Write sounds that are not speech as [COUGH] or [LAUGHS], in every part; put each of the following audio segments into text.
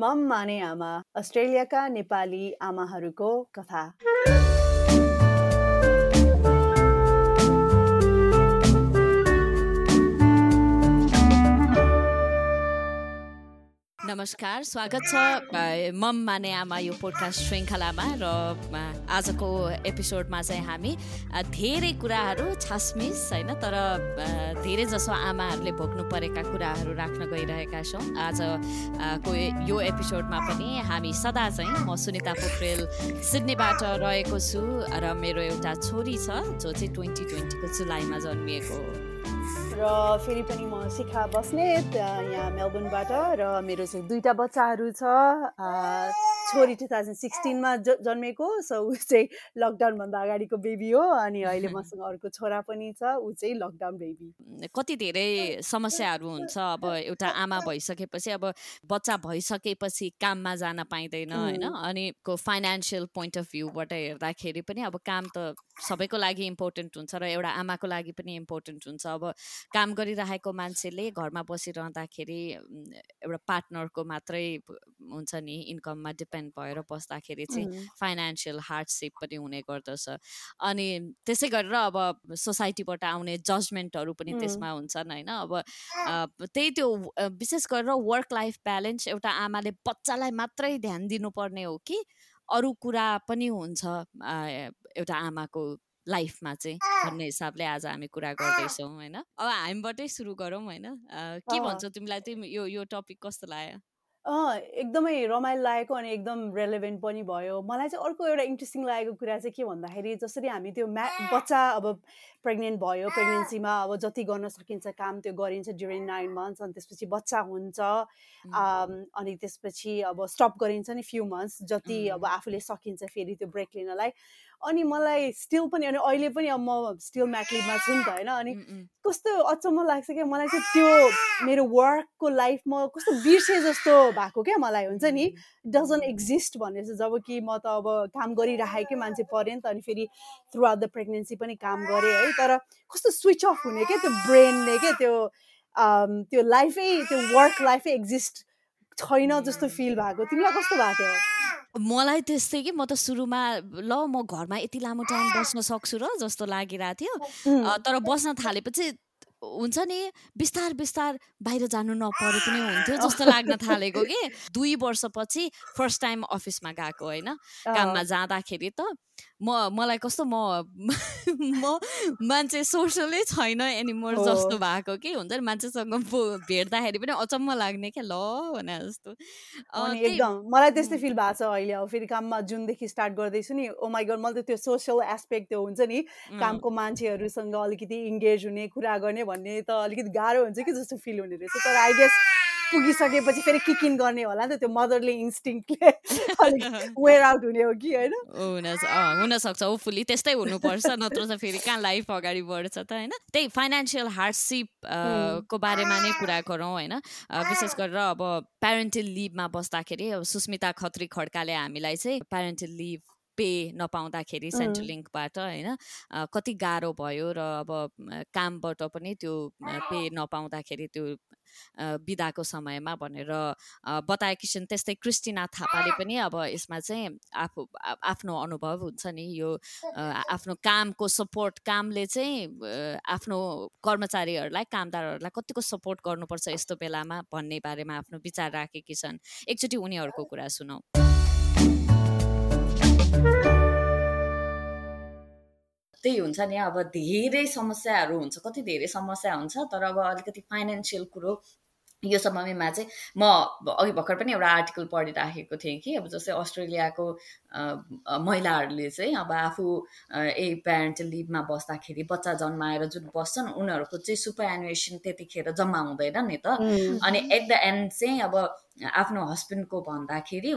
मम माने आमा अस्ट्रेलियाका नेपाली आमाहरूको कथा। नमस्कार स्वागत छ। मम माने आमा यो पोडकास्ट श्रृङ्खलामा र आजको एपिसोडमा चाहिँ हामी धेरै कुराहरू छासमिस होइन? तर धेरै जसो आमाहरूले भोग्नु परेका कुराहरू राख्न गइरहेका छौँ। आजको यो एपिसोडमा पनि हामी सदा चाहिँ म सुनिता पोखरेल सिडनीबाट रहेको छु र मेरो एउटा छोरी छ जो चाहिँ ट्वेन्टी ट्वेन्टीको जुलाईमा जन्मिएको हो। र फेरि पनि म शिखा बस्नेत यहाँ मेलबर्नबाट र मेरो चाहिँ दुईवटा बच्चाहरू छ। छोरी टु थाउजन्ड सिक्सटिनमा जन्मेको सो ऊ चाहिँ लकडाउनभन्दा अगाडिको बेबी हो अनि [LAUGHS] अहिले मसँग अर्को छोरा पनि छ ऊ चाहिँ लकडाउन बेबी कति धेरै समस्याहरू हुन्छ अब एउटा आमा भइसकेपछि अब बच्चा भइसकेपछि काममा जान पाइँदैन होइन? अनि को फाइनेन्सियल पोइन्ट अफ भ्यूबाट हेर्दाखेरि पनि अब काम त सबैको लागि इम्पोर्टेन्ट हुन्छ र एउटा आमाको लागि पनि इम्पोर्टेन्ट हुन्छ। अब काम गरिरहेको मान्छेले घरमा बसिरहँदाखेरि एउटा पार्टनरको मात्रै हुन्छ नि इन्कममा डिपेन्ड डिपेन्ड भएर बस्दाखेरि चाहिँ फाइनेन्सियल हार्डसिप पनि हुने गर्दछ। अनि त्यसै गरेर अब सोसाइटीबाट आउने जजमेन्टहरू पनि त्यसमा हुन्छन् होइन। अब त्यही त्यो विशेष गरेर वर्क लाइफ ब्यालेन्स एउटा आमाले बच्चालाई मात्रै ध्यान दिनुपर्ने हो कि अरू कुरा पनि हुन्छ एउटा आमाको लाइफमा चाहिँ भन्ने हिसाबले आज हामी कुरा गर्दैछौँ होइन। अब हामीबाटै सुरु गरौँ होइन। के भन्छौ तिमीलाई? चाहिँ यो यो टपिक कस्तो लाग्यो? एकदमै रमाइलो लागेको अनि एकदम रेलेभेन्ट पनि भयो। मलाई चाहिँ अर्को एउटा इन्ट्रेस्टिङ लागेको कुरा चाहिँ के भन्दाखेरि जसरी हामी त्यो म्या बच्चा अब प्रेग्नेन्ट भयो प्रेग्नेन्सीमा अब जति गर्न सकिन्छ काम त्यो गरिन्छ ड्युरिङ नाइन मन्थ्स अनि त्यसपछि बच्चा हुन्छ अनि त्यसपछि अब स्टप गरिन्छ नि फ्यु मन्थ्स जति अब आफूले सकिन्छ फेरि त्यो ब्रेक लिनलाई। अनि मलाई स्टिल पनि अनि अहिले पनि अब म स्टिल म्याकलिभमा छु नि त होइन? अनि कस्तो अचम्म लाग्छ क्या? मलाई चाहिँ त्यो मेरो वर्कको लाइफमा कस्तो बिर्से जस्तो भएको क्या मलाई हुन्छ नि? डजन्ट एक्जिस्ट चाहिँ जब कि म त अब काम गरिराखेकै मान्छे परेँ नि त अनि फेरि थ्रु आउट द प्रेग्नेन्सी पनि काम गरेँ है? तर कस्तो स्विच अफ हुने क्या त्यो ब्रेनले क्या त्यो त्यो लाइफै त्यो वर्क लाइफै एक्जिस्ट छैन जस्तो फिल भएको। तिमीलाई कस्तो भएको? थियो मलाई त्यस्तै कि म त सुरुमा ल म घरमा यति लामो टाइम बस्न सक्छु र जस्तो लागिरहेको थियो। तर बस्न थालेपछि हुन्छ नि बिस्तार बिस्तार बाहिर जानु नपरे पनि हुन्थ्यो जस्तो लाग्न थालेको कि। [LAUGHS] दुई वर्षपछि फर्स्ट टाइम अफिसमा गएको होइन काममा जाँदाखेरि त। म मलाई कस्तो म [LAUGHS] म मान्छे सोसलै छैन एनिमोर जस्तो भएको कि हुन्छ नि? मान्छेसँग भेट्दाखेरि पनि अचम्म लाग्ने क्या ल भने जस्तो। एकदम मलाई त्यस्तै फिल भएको छ अहिले। अब फेरि काममा जुनदेखि स्टार्ट गर्दैछु नि ओ माई गड मैले त त्यो सोसियल एस्पेक्ट त्यो हुन्छ नि कामको मान्छेहरूसँग अलिकति इङ्गेज हुने कुरा गर्ने भन्ने त अलिकति गाह्रो हुन्छ कि जस्तो फिल हुने रहेछ। तर आई गेस पुगिसकेपछि फेरि किकिन गर्ने होला नि त त्यो मदरले इन्स्टिङले वेयर आउट हुने हो कि होइन? हुनसक्छ होपफुली त्यस्तै हुनुपर्छ नत्र त फेरि कहाँ लाइफ अगाडि बढ्छ त होइन? त्यही फाइनेन्सियल हार्डसिप को बारेमा नै कुरा गरौँ होइन? विशेष गरेर अब प्यारेन्टल लिभमा बस्दाखेरि अब सुस्मिता खत्री खड्काले हामीलाई चाहिँ प्यारेन्टल लिभ पे नपाउँदाखेरि सेन्ट्रल लिङ्कबाट होइन? कति गाह्रो भयो र अब कामबाट पनि त्यो पे नपाउँदाखेरि त्यो बिदाको समयमा भनेर बताएकी छिन् त्यस्तै क्रिस्टिना थापाले पनि अब यसमा चाहिँ आफू आफ्नो अनुभव हुन्छ नि। यो आफ्नो कामको सपोर्ट कामले चाहिँ आफ्नो कर्मचारीहरूलाई कामदारहरूलाई कतिको सपोर्ट गर्नुपर्छ यस्तो बेलामा भन्ने बारेमा आफ्नो विचार राखेकी छन् एकचोटि उनीहरूको कुरा सुनौ। त्यही हुन्छ नि अब धेरै समस्याहरू हुन्छ कति धेरै समस्या हुन्छ तर अब अलिकति फाइनेन्सियल कुरो यो समयमा चाहिँ म अघि भर्खर पनि एउटा आर्टिकल पढिराखेको थिएँ कि अब जस्तै अस्ट्रेलियाको महिलाहरूले चाहिँ अब आफू ए प्यारेन्टल लिभमा बस्दाखेरि बच्चा जन्माएर जुन बस्छन् उनीहरूको चाहिँ सुपर एनुएसन त्यतिखेर जम्मा हुँदैन नि त। अनि एट द एन्ड चाहिँ अब आफ्नो हस्बेन्डको भन्दाखेरि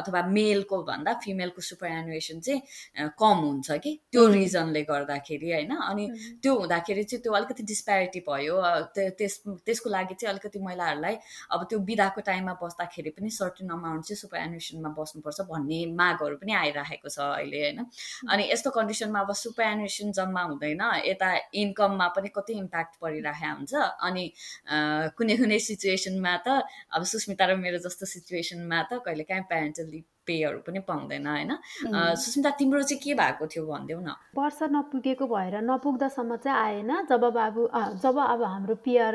अथवा मेलको भन्दा फिमेलको सुपर एनुएसन चाहिँ कम हुन्छ कि? त्यो रिजनले गर्दाखेरि होइन? अनि त्यो हुँदाखेरि चाहिँ त्यो अलिकति डिस्प्यारिटी भयो। त्यस त्यसको लागि चाहिँ अलिकति महिलाहरूलाई अब त्यो बिदाको टाइममा बस्दाखेरि पनि सर्टेन अमाउन्ट चाहिँ सुपर एनुएसनमा बस्नुपर्छ भन्ने मागहरू पनि आइराखेको छ अहिले होइन? अनि यस्तो कन्डिसनमा अब सुपर एनुएसन जम्मा हुँदैन यता इन्कममा पनि कति इम्प्याक्ट परिरहेको हुन्छ। अनि कुनै कुनै सिचुएसनमा त अब सुस्मिता र मेरो जस्तो सिचुएसनमा त कहिले काहीँ प्यारेन्टल लिभ पेहरू पनि पाउँदैन होइन. सुस्मिता तिम्रो चाहिँ के भएको थियो भनिदेऊ न? वर्ष नपुगेको भएर नपुग्दासम्म चाहिँ आएन। जब बाबु जब अब हाम्रो पिआर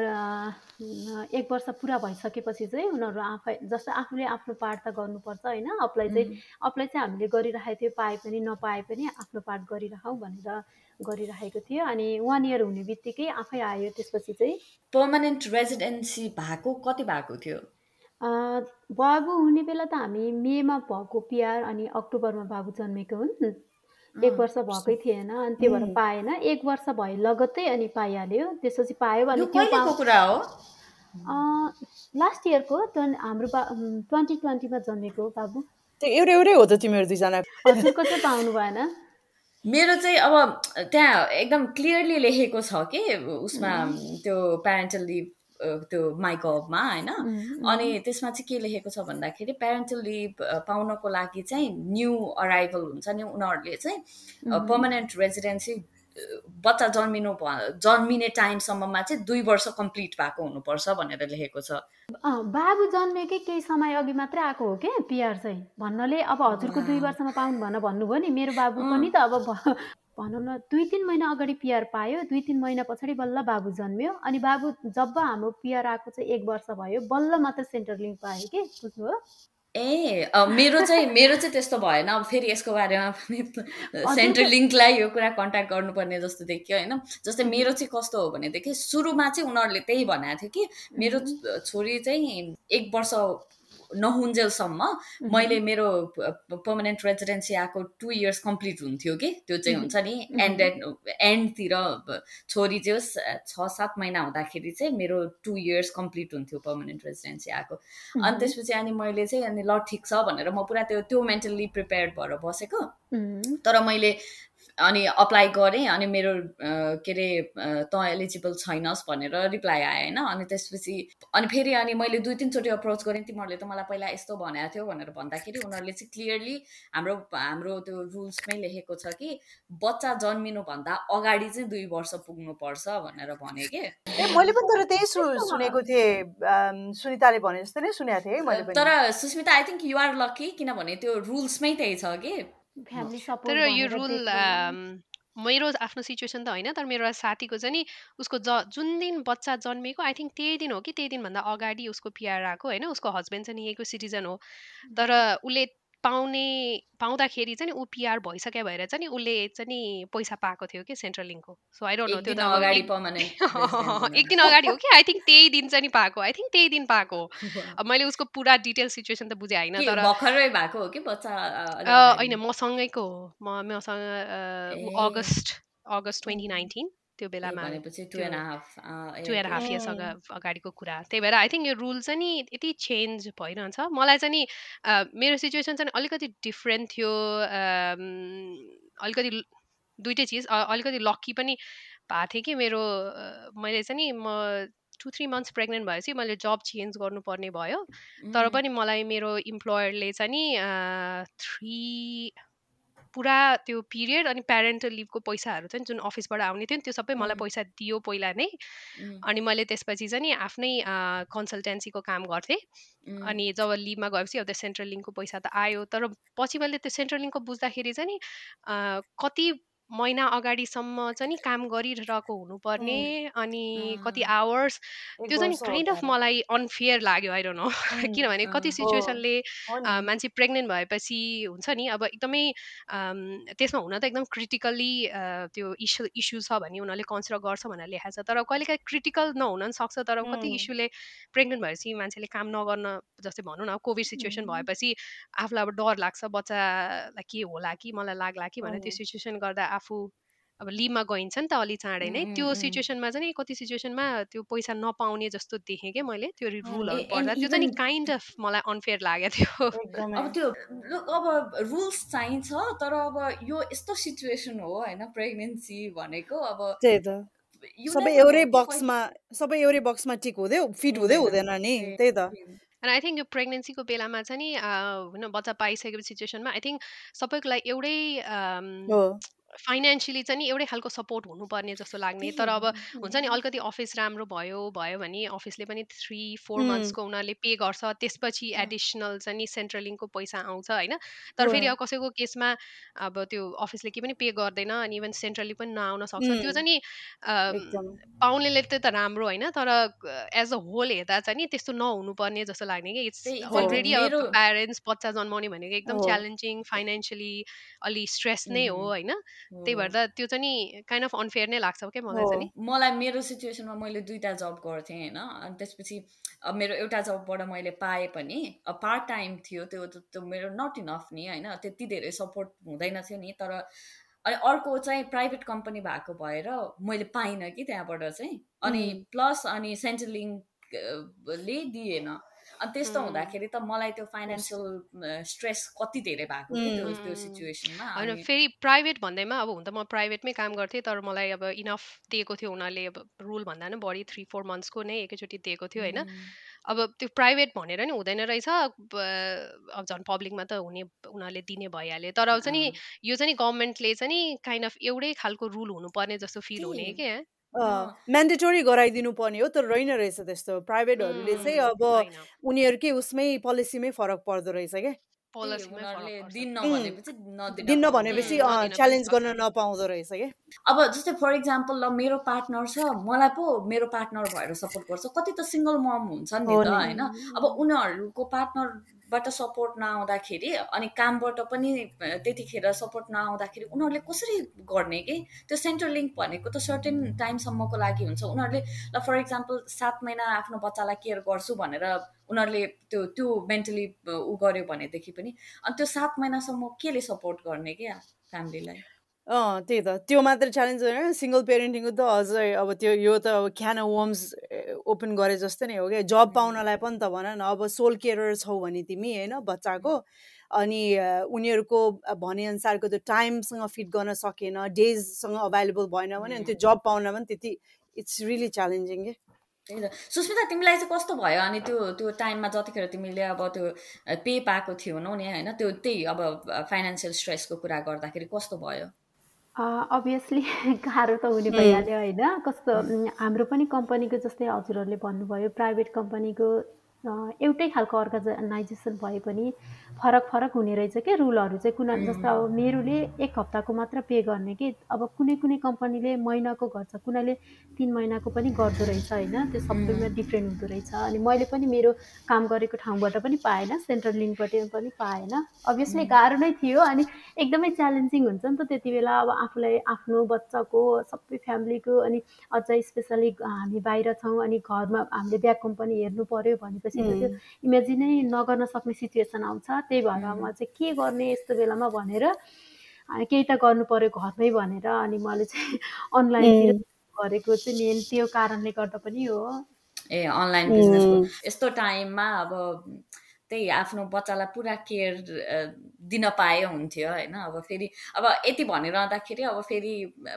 एक वर्ष पुरा भइसकेपछि चाहिँ उनीहरू आफै जस्तो आफूले आफ्नो पार्ट त गर्नुपर्छ होइन? अप्लाई चाहिँ अप्लाई चाहिँ हामीले गरिराखेको थियो पाए पनि नपाए पनि आफ्नो पार्ट गरिराखौँ भनेर गरिराखेको थियो। अनि वान इयर हुने बित्तिकै आफै आयो त्यसपछि चाहिँ पर्मानेन्ट रेजिडेन्सी भएको कति भएको थियो? अ, बाबु हुने बेला त हामी मेमा भएको पिआर अनि अक्टोबरमा बाबु जन्मेको हुन्। एक अँ, वर्ष भएकै थिएन अनि त्यो भएर. पाएन। एक वर्ष भए लगत्तै अनि पाइहाल्यो। त्यसपछि पायो भने त्यो कहिलेको कुरा हो? लास्ट इयरको ट्वेन् हाम्रो बा ट्वेन्टी ट्वेन्टीमा जन्मेको बाबु। त्यो एउटै एउटै हो त तिमीहरू दुईजना। हजुरको चाहिँ पाउनु भएन। मेरो चाहिँ अब त्यहाँ एकदम क्लियरली लेखेको छ कि उसमा उम्, त्यो प्यारेन्टल लिभ त्यो माइकअपमा होइन? अनि त्यसमा चाहिँ के लेखेको छ भन्दाखेरि प्यारेन्टल लिभ पाउनको लागि चाहिँ न्यू अराइभल हुन्छ नि उनीहरूले चाहिँ पर्मानेन्ट रेजिडेन्सी बच्चा जन्मिनु जन्मिने टाइमसम्ममा चाहिँ दुई वर्ष कम्प्लिट भएको हुनुपर्छ भनेर लेखेको छ अँ, बाबु जन्मेकै केही समय अघि मात्रै आएको हो क्या पिआर चाहिँ भन्नाले अब हजुरको दुई। वर्षमा पाउनु भन भन्नुभयो नि मेरो बाबु। पनि त अब भनौँ न दुई तिन महिना अगाडि पिआर पायो दुई तिन महिना पछाडि बल्ल बाबु जन्मियो अनि बाबु जब हाम्रो पिआर आएको चाहिँ एक वर्ष भयो बल्ल मात्र सेन्टर लिङ्क पायो कि बुझ्नुभयो ए मेरो चाहिँ मेरो चाहिँ त्यस्तो भएन। अब फेरि यसको बारेमा पनि सेन्ट्रल लिङ्कलाई यो कुरा कन्ट्याक्ट गर्नुपर्ने जस्तो देखियो होइन? जस्तै मेरो चाहिँ कस्तो हो भनेदेखि सुरुमा चाहिँ उनीहरूले त्यही भनेको थियो कि मेरो छोरी चाहिँ एक वर्ष नहुन्जेलसम्म मैले मेरो पर्मानेन्ट रेजिडेन्सी आएको टु इयर्स कम्प्लिट हुन्थ्यो कि? त्यो चाहिँ हुन्छ नि एन्ड एन्डतिर छोरी चाहिँ होस् छ सात महिना हुँदाखेरि चाहिँ मेरो टु इयर्स कम्प्लिट हुन्थ्यो पर्मानेन्ट रेजिडेन्सी आएको। अनि त्यसपछि अनि मैले चाहिँ अनि ल ठिक छ भनेर म पुरा त्यो त्यो मेन्टल्ली प्रिपेयर्ड भएर बसेको। तर मैले अनि अप्लाई गरेँ अनि मेरो के अरे तँ एलिजिबल छैनस् भनेर रिप्लाई आयो होइन? अनि त्यसपछि अनि फेरि अनि मैले दुई तिनचोटि अप्रोच गरेँ तिमीहरूले त मलाई पहिला यस्तो भनेको थियो भनेर भन्दाखेरि उनीहरूले चाहिँ क्लियरली हाम्रो हाम्रो त्यो रुल्समै लेखेको छ कि बच्चा जन्मिनुभन्दा अगाडि चाहिँ दुई वर्ष पुग्नुपर्छ भनेर भने के? ए मैले पनि तर त्यही सु सुनेको थिएँ सुनिताले भने जस्तो नै सुनेको थिएँ तर Sushmita I think you're lucky किनभने त्यो रुल्समै त्यही छ कि। तर यो रुल मेरो आफ्नो सिचुएसन त होइन तर मेरो साथीको चाहिँ नि उसको ज जुन दिन बच्चा जन्मेको आई थिङ्क त्यही दिन हो कि त्यही दिनभन्दा अगाडि उसको पिआर आएको होइन? उसको हस्बेन्ड चाहिँ नि यहीँको सिटिजन हो। तर उसले पाउने पाउँदाखेरि चाहिँ ऊ पिआर भइसक्यो भएर चाहिँ उसले चाहिँ नि पैसा पाएको थियो कि सेन्ट्रल लिङ्कको। सो आई डोन्ट नो त्यो दिन त [LAUGHS] एक दिन अगाडि हो कि? आई थिङ्क त्यही दिन चाहिँ नि पाएको आई थिङ्क त्यही दिन पाएको हो। [LAUGHS] मैले उसको पुरा डिटेल सिचुएसन त बुझेँ होइन तर भर्खरै भएको हो कि बच्चा होइन मसँगैको हो। म मसँग अ, ऊ ए अगस्त अगस्त ट्वेन्टी नाइन्टिन त्यो बेलामा टु एन्ड हाफ ए इयर्ससँग अगाडिको कुरा। त्यही भएर आई थिङ्क यो रुल चाहिँ नि यति चेन्ज भइरहन्छ। मलाई चाहिँ नि मेरो सिचुएसन चाहिँ अलिकति डिफ्रेन्ट थियो। अलिकति दुइटै चिज। अलिकति लक्की पनि भएको थिएँ कि मेरो मैले चाहिँ नि म टु थ्री मन्थ्स प्रेग्नेन्ट भएपछि मैले जब चेन्ज गर्नुपर्ने भयो। तर पनि मलाई मेरो इम्प्लोयरले चाहिँ नि थ्री पुरा त्यो पिरियड अनि प्यारेन्टल लिभको पैसाहरू चाहिँ जुन अफिसबाट आउने थियो नि त्यो सबै मलाई पैसा दियो पहिला नै। अनि मैले त्यसपछि चाहिँ नि आफ्नै कन्सल्टेन्सीको काम गर्थेँ। अनि जब लिभमा गएपछि अब त्यो सेन्ट्रल लिङ्कको पैसा त आयो। तर पछि मैले त्यो सेन्ट्रल लिङ्कको बुझ्दाखेरि चाहिँ नि कति महिना अगाडिसम्म चाहिँ नि काम गरिरहेको हुनुपर्ने अनि कति आवर्स त्यो चाहिँ काइन्ड अफ। मलाई अनफेयर लाग्यो आई डोन्ट नो किनभने कति। सिचुएसनले। मान्छे प्रेग्नेन्ट भएपछि हुन्छ नि अब एकदमै त्यसमा हुन त एकदम क्रिटिकल्ली त्यो इस्यु इस्यु छ भने उनीहरूले कन्सिडर गर्छ भनेर लेखाएको छ तर कहिलेकाहीँ क्रिटिकल नहुन पनि सक्छ तर कति इस्युले प्रेग्नेन्ट भएपछि मान्छेले काम नगर्न जस्तै भनौँ न कोभिड सिचुएसन भएपछि आफूलाई अब डर लाग्छ बच्चालाई के होला कि मलाई लाग्ला कि भनेर त्यो सिचुएसन गर्दा आफू अब लिभमा गइन्छ नि त अलि चाँडै नै त्यो सिचुएसनमा चाहिँ नि कति सिचुएसनमा त्यो पैसा नपाउने जस्तो देखेँ क्या मैले त्यो रुलहरू पढ्दा त्यो चाहिँ काइन्ड अफ मलाई अनफेयर लागेको थियो अब त्यो अब रुल्स चाहिन्छ तर अब यो यस्तो सिचुएसन हो होइन प्रेग्नेन्सी भनेको अब सबै एउटै बक्समा सबै एउटै बक्समा टिक हुँदै फिट हुँदै हुँदैन। नि त्यही त। अनि आई थिङ्क यो प्रेग्नेन्सीको बेलामा चाहिँ नि होइन बच्चा पाइसकेको सिचुएसनमा आई थिङ्क सबैको लागि एउटै फाइनेन्सियली चाहिँ नि एउटै खालको सपोर्ट हुनुपर्ने जस्तो लाग्ने। तर अब हुन्छ नि अलिकति अफिस राम्रो भयो भयो भने अफिसले पनि थ्री फोर मन्थ्सको उनीहरूले पे गर्छ त्यसपछि एडिसनल चाहिँ नि सेन्ट्रल लिङ्कको पैसा आउँछ होइन। तर फेरि अब कसैको केसमा अब त्यो अफिसले के पनि पे गर्दैन अनि इभन सेन्ट्रली पनि नआउन सक्छ। त्यो चाहिँ नि पाउनेले त राम्रो होइन। तर एज अ होल हेर्दा चाहिँ नि त्यस्तो नहुनुपर्ने जस्तो लाग्ने कि इट्स अलरेडी अब प्यारेन्ट्स बच्चा जन्माउने भनेको एकदम च्यालेन्जिङ फाइनेन्सियली अलि स्ट्रेस नै हो होइन। त्यही भएर त्यो चाहिँ नि काइन्ड अफ अनफेयर नै लाग्छ क्या मलाई चाहिँ मलाई मेरो सिचुएसनमा मैले दुइटा जब गर्थेँ होइन अनि त्यसपछि अब मेरो एउटा जबबाट मैले पाएँ पनि अब पार्ट टाइम थियो त्यो त्यो मेरो नट इनफ नि होइन त्यति धेरै सपोर्ट हुँदैन थियो नि तर अनि अर्को चाहिँ प्राइभेट कम्पनी भएको भएर मैले पाइनँ कि त्यहाँबाट चाहिँ अनि प्लस अनि सेन्ट्रल लिङ्कले दिएन। अनि त्यस्तो हुँदाखेरि त मलाई त्यो फाइनेन्सियल स्ट्रेस कति धेरै भएको त्यो। सिचुएसनमा होइन फेरि प्राइभेट भन्दैमा अब हुन त म प्राइभेटमै काम गर्थेँ तर मलाई अब इनफ दिएको थियो उनीहरूले अब रुल भन्दा पनि बढी थ्री फोर मन्थ्सको नै एकैचोटि दिएको थियो होइन। अब त्यो प्राइभेट भनेर नि हुँदैन रहेछ अब झन् पब्लिकमा त हुने उनीहरूले दिने भइहाल्यो। तर अब चाहिँ नि यो चाहिँ नि गभर्मेन्टले चाहिँ नि काइन्ड अफ एउटै खालको रुल हुनुपर्ने जस्तो फिल हुने क्या। म्यान्डेटोरी गराइदिनु पर्ने हो तर रहेन रहेछ त्यस्तो। प्राइभेटहरूले चाहिँ अब उनीहरूकै उसमै पोलिसीमै फरक पर्दो रहेछ क्या। उम्, भनेपछि च्यालेन्ज गर्न नपाउँदो रहेछ क्या। अब जस्तै फर इक्जाम्पल ल मेरो पार्टनर छ मलाई पो मेरो पार्टनर भएर सपोर्ट गर्छ। कति त सिङ्गल मम हुन्छन् नि त होइन? अब उनीहरूको पार्टनरबाट सपोर्ट नआउँदाखेरि अनि कामबाट पनि त्यतिखेर सपोर्ट नआउँदाखेरि उनीहरूले कसरी गर्ने कि? त्यो सेन्ट्रल लिङ्क भनेको त सर्टेन टाइमसम्मको लागि हुन्छ। उनीहरूले ल फर इक्जाम्पल सात महिना आफ्नो बच्चालाई केयर गर्छु भनेर उनीहरूले त्यो त्यो मेन्टली उ गर्यो भनेदेखि पनि। अनि त्यो सात महिनासम्म केले सपोर्ट गर्ने क्या फ्यामिलीलाई? अँ त्यही त। त्यो मात्र च्यालेन्ज होइन सिङ्गल पेरेन्टिङको त अझै अब त्यो यो त अब क्यान वर्म्स ओपन गरे जस्तो नै हो क्या। जब पाउनलाई पनि त भन न अब सोल केयर छौ भने तिमी होइन बच्चाको। अनि उनीहरूको भनेअनुसारको त्यो टाइमसँग फिट गर्न सकेन डेजसँग अभाइलेबल भएन भने अनि त्यो जब पाउन पनि त्यति इट्स रियली च्यालेन्जिङ के त्यही त। सुस्मिता तिमीलाई चाहिँ कस्तो भयो? अनि त्यो त्यो टाइममा जतिखेर तिमीले अब त्यो पे पाएको थिएनौ नि होइन त्यो त्यही अब फाइनेन्सियल स्ट्रेसको कुरा गर्दाखेरि कस्तो भयो? अभियसली [LAUGHS] गाह्रो त हुने भइहाल्यो होइन। कस्तो हाम्रो पनि कम्पनीको जस्तै हजुरहरूले भन्नुभयो प्राइभेट कम्पनीको एउटै खालको अर्गनाइजेसन भए पनि फरक फरक हुने रहेछ क्या रुलहरू चाहिँ कुनै जस्तो अब मेरोले एक हप्ताको मात्र पे गर्ने कि अब कुनै कुनै कम्पनीले महिनाको गर्छ कुनैले तिन महिनाको पनि गर्दो रहेछ होइन त्यो सबैमा डिफ्रेन्ट हुँदो रहेछ। अनि मैले पनि मेरो काम गरेको ठाउँबाट पनि पाएन सेन्ट्रल लिङ्कबाट पनि पाएन। अभियसली गाह्रो नै थियो अनि एकदमै च्यालेन्जिङ हुन्छ नि त त्यति बेला अब आफूलाई आफ्नो बच्चाको सबै फ्यामिलीको अनि अझै स्पेसली हामी बाहिर छौँ अनि घरमा हामीले ब्याक कम्पनी हेर्नु पर्यो भनेपछि त्यो इमेजिनै नगर्न सक्ने सिचुएसन आउँछ। त्यही भएर म चाहिँ के गर्ने यस्तो बेलामा भनेर केही त गर्नु पर्यो घरमै भनेर अनि मैले चाहिँ [LAUGHS] अनलाइनतिर गरेको चाहिँ मेन त्यो कारणले गर्दा पनि हो। ए अनलाइन बिजनेसको यस्तो टाइममा अब त्यही आफ्नो बच्चालाई पुरा केयर दिन पाए हुन्थ्यो होइन? अब फेरि अब यति भनिरहँदाखेरि अब फेरि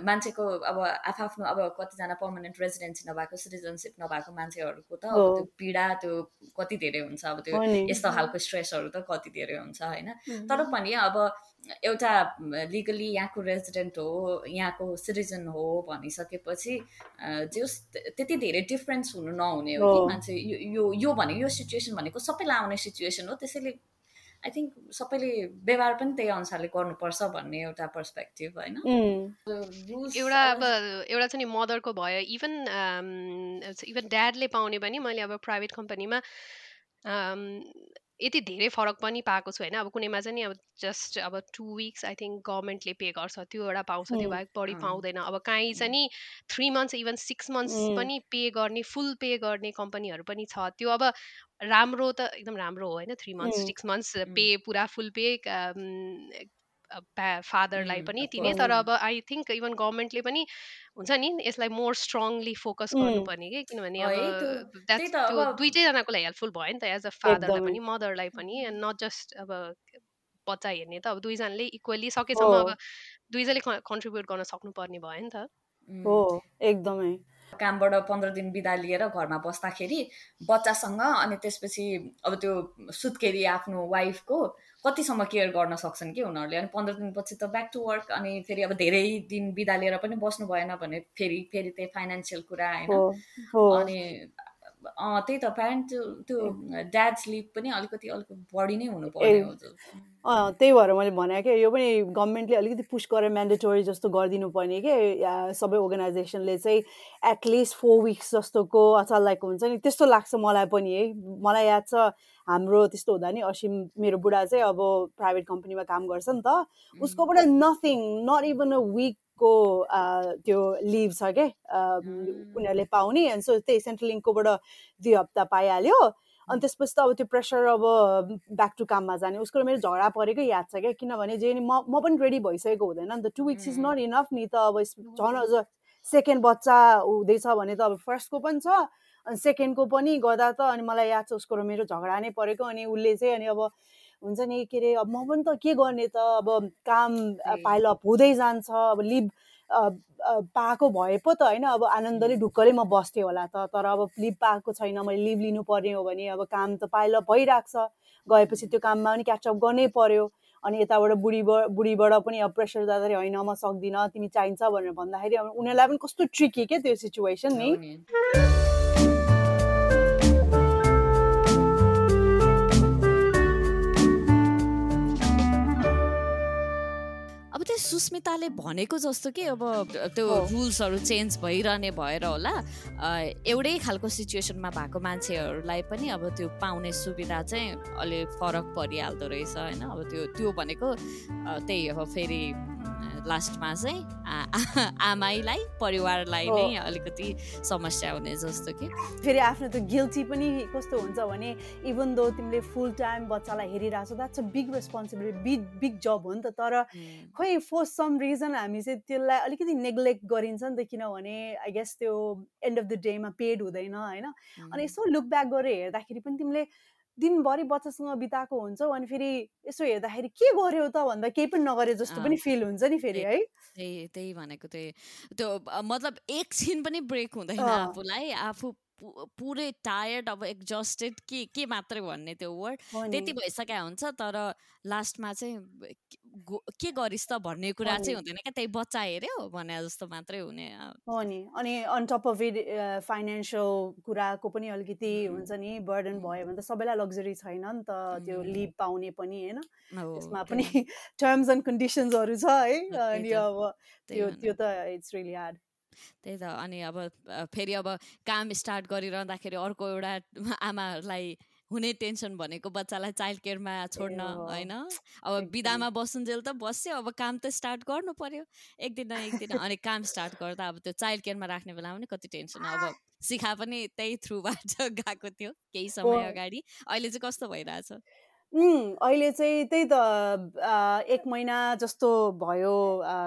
मान्छेको अब आफ्नो अब कतिजना पर्मानेन्ट रेजिडेन्सी नभएको सिटिजनसिप नभएको मान्छेहरूको त अब। त्यो पीडा त्यो कति धेरै हुन्छ? अब त्यो यस्तो खालको स्ट्रेसहरू त कति धेरै हुन्छ होइन? तर पनि अब एउटा लिगली यहाँको रेजिडेन्ट हो यहाँको सिटिजन हो भनिसकेपछि जस त्यति धेरै डिफरेन्स हुनु नहुने हो कि। मान्छे। यो यो यो भनेको यो सिचुएसन भनेको सबैलाई आउने सिचुएसन हो। त्यसैले आई थिङ्क सबैले व्यवहार पनि त्यही अनुसारले गर्नुपर्छ भन्ने एउटा पर्सपेक्टिभ होइन। एउटा अब एउटा चाहिँ नि मदरको भयो। इभन इभन ड्याडले पाउने पनि मैले अब प्राइभेट कम्पनीमा यति धेरै फरक पनि पाएको छु होइन? अब कुनैमा चाहिँ नि अब जस्ट अब टु विक्स आई थिङ्क गभर्मेन्टले पे गर्छ। त्यो एउटा पाउँछ त्यो बाहेक बढी। पाउँदैन। अब काहीँ चाहिँ नि three months even six months पनि पे गर्ने फुल पे गर्ने कम्पनीहरू पनि छ। त्यो अब राम्रो त एकदम राम्रो हो होइन? Three months six months pay पुरा फुल पे फादरलाई पनि course. तर अब आई थिङ्क इभन गभर्मेन्टले पनि हुन्छ नि यसलाई मोर स्ट्रङली फोकस गर्नुपर्ने कि? किनभने अब त्यो- दुइटैजनाको लागि हेल्पफुल भयो नि त एज अ फादरलाई पनि मदरलाई पनि एन्ड नट जस्ट अब बच्चा हेर्ने त अब दुईजनाले इक्वली सकेसम्म अब दुईजनाले कन्ट्रिब्युट गर्न सक्नुपर्ने भयो नि त। हो एकदमै। कामबाट पन्ध्र दिन बिदा लिएर घरमा बस्दाखेरि बच्चासँग अनि त्यसपछि अब त्यो सुत्केरी आफ्नो वाइफको कतिसम्म केयर गर्न सक्छन् कि उनीहरूले? अनि पन्ध्र दिनपछि त ब्याक टु वर्क अनि फेरि अब धेरै दिन बिदा लिएर पनि बस्नु भएन भने फेरि फेरि त्यही फाइनेन्सियल कुरा होइन? अनि त्यही त प्यारेन्ट त्यो ड्याड्स लिभ पनि अलिकति अलिक बढी नै हुनुपर्ने हो त्यही भएर मैले भने क्या यो पनि गभर्मेन्टले अलिकति पुस गरेर म्यान्डेटोरी जस्तो गरिदिनु पर्ने कि सबै अर्गनाइजेसनले चाहिँ एटलिस्ट फोर विक्स जस्तोको अचार लाइक हुन्छ नि त्यस्तो लाग्छ मलाई पनि है। मलाई याद छ हाम्रो त्यस्तो हुँदा नि असिम मेरो बुढा चाहिँ अब प्राइभेट कम्पनीमा काम गर्छ नि त। उसकोबाट nothing not even a week को त्यो लिभ छ क्या उनीहरूले पाउने। अनि सो त्यही सेन्ट्रल लिङ्ककोबाट दुई हप्ता पाइहाल्यो। अनि त्यसपछि त अब त्यो प्रेसर अब ब्याक टु काममा जाने। उसको मेरो झगडा परेको याद छ क्या? किनभने जे म म पनि रेडी भइसकेको हुँदैन नि त। Two weeks is not enough नि त अब झन् अझ सेकेन्ड बच्चा हुँदैछ भने त अब फर्स्टको पनि छ। अनि सेकेन्डको पनि गर्दा त अनि मलाई याद छ उसको मेरो झगडा नै परेको। अनि उसले चाहिँ अनि अब हुन्छ नि के अरे अब म पनि त के गर्ने त अब काम पाइलअप हुँदै जान्छ अब लिभ पाएको भए पो त होइन अब आनन्दले ढुक्कले म बस्थेँ होला त तर अब लिभ पाएको छैन मैले लिभ लिनु पर्ने हो भने अब काम त पाइलअप भइरहेको छ गएपछि त्यो काममा पनि क्याचअप गर्नै पर्यो अनि यताबाट बुढी बुढीबाट पनि अब प्रेसर जाँदाखेरि होइन म सक्दिनँ तिमी चाहिन्छ भनेर भन्दाखेरि उनीहरूलाई पनि कस्तो ट्रिकी क्या त्यो सिचुएसन नि। त्यो सुस्मिताले भनेको जस्तो कि अब त्यो रुल्सहरू चेन्ज भइरहने भएर होला। एउटै खालको सिचुएसनमा भएको मान्छेहरूलाई पनि अब त्यो पाउने सुविधा चाहिँ अलिक फरक परिहाल्दो रहेछ होइन? अब त्यो त्यो भनेको त्यही हो फेरि लास्टमा चाहिँ आमाईलाई परिवारलाई नै अलिकति समस्या हुने जस्तो कि। फेरि आफ्नो त्यो गिल्टी पनि कस्तो हुन्छ भने इभन दो तिमीले फुल टाइम बच्चालाई हेरिरहेको छ that's a big responsibility big big job हो नि त। तर खोइ फर सम रिजन हामी चाहिँ त्यसलाई अलिकति नेग्लेक्ट गरिन्छ नि त किनभने आई गेस त्यो एन्ड अफ द डेमा पेड हुँदैन होइन? अनि यसो लुक ब्याक गरेर हेर्दाखेरि पनि तिमीले दिनभरि बच्चासँग बिताएको हुन्छौ अनि फेरि यसो हेर्दाखेरि के गर्यो त भन्दा केही पनि नगरे जस्तो पनि फिल हुन्छ नि फेरि है? त्यही त्यही भनेको त्यही। त्यो मतलब एकछिन पनि ब्रेक हुँदैन आफूलाई आफू पुरै टायर्ड अब एक्जस्टेड के के मात्रै भन्ने त्यो वर्ड त्यति भइसकेका हुन्छ तर लास्टमा चाहिँ के गरिस् त भन्ने कुरा चाहिँ हुँदैन क्या त्यही बच्चा हेऱ्यो भने जस्तो मात्रै हुने। हो नि अनि on top of it financial कुराको पनि अलिकति हुन्छ नि बर्डन भयो भने त सबैलाई लग्जरी छैन नि त त्यो लिभ पाउने पनि होइन? त्यसमा पनि टर्म्स एन्ड कन्डिसन्सहरू छ है [LAUGHS] अनि अब त्यो त्यो त इट्स रियली हार्ड त्यही त अनि अब फेरि अब काम स्टार्ट गरिरहँदाखेरि अर्को एउटा आमाहरूलाई हुने टेन्सन भनेको बच्चालाई चाइल्ड केयरमा छोड्न होइन? अब बिदामा बसुन्जेल त बस्यो अब काम त स्टार्ट गर्नु पर्यो। एक दिन न एक दिन अनि काम स्टार्ट गर्दा अब त्यो चाइल्ड केयरमा राख्ने बेलामा पनि कति टेन्सन। अब सिखा पनि त्यही थ्रुबाट [LAUGHS] गएको थियो केही समय अगाडि। अहिले चाहिँ कस्तो भइरहेछ? अहिले चाहिँ त्यही त एक महिना जस्तो भयो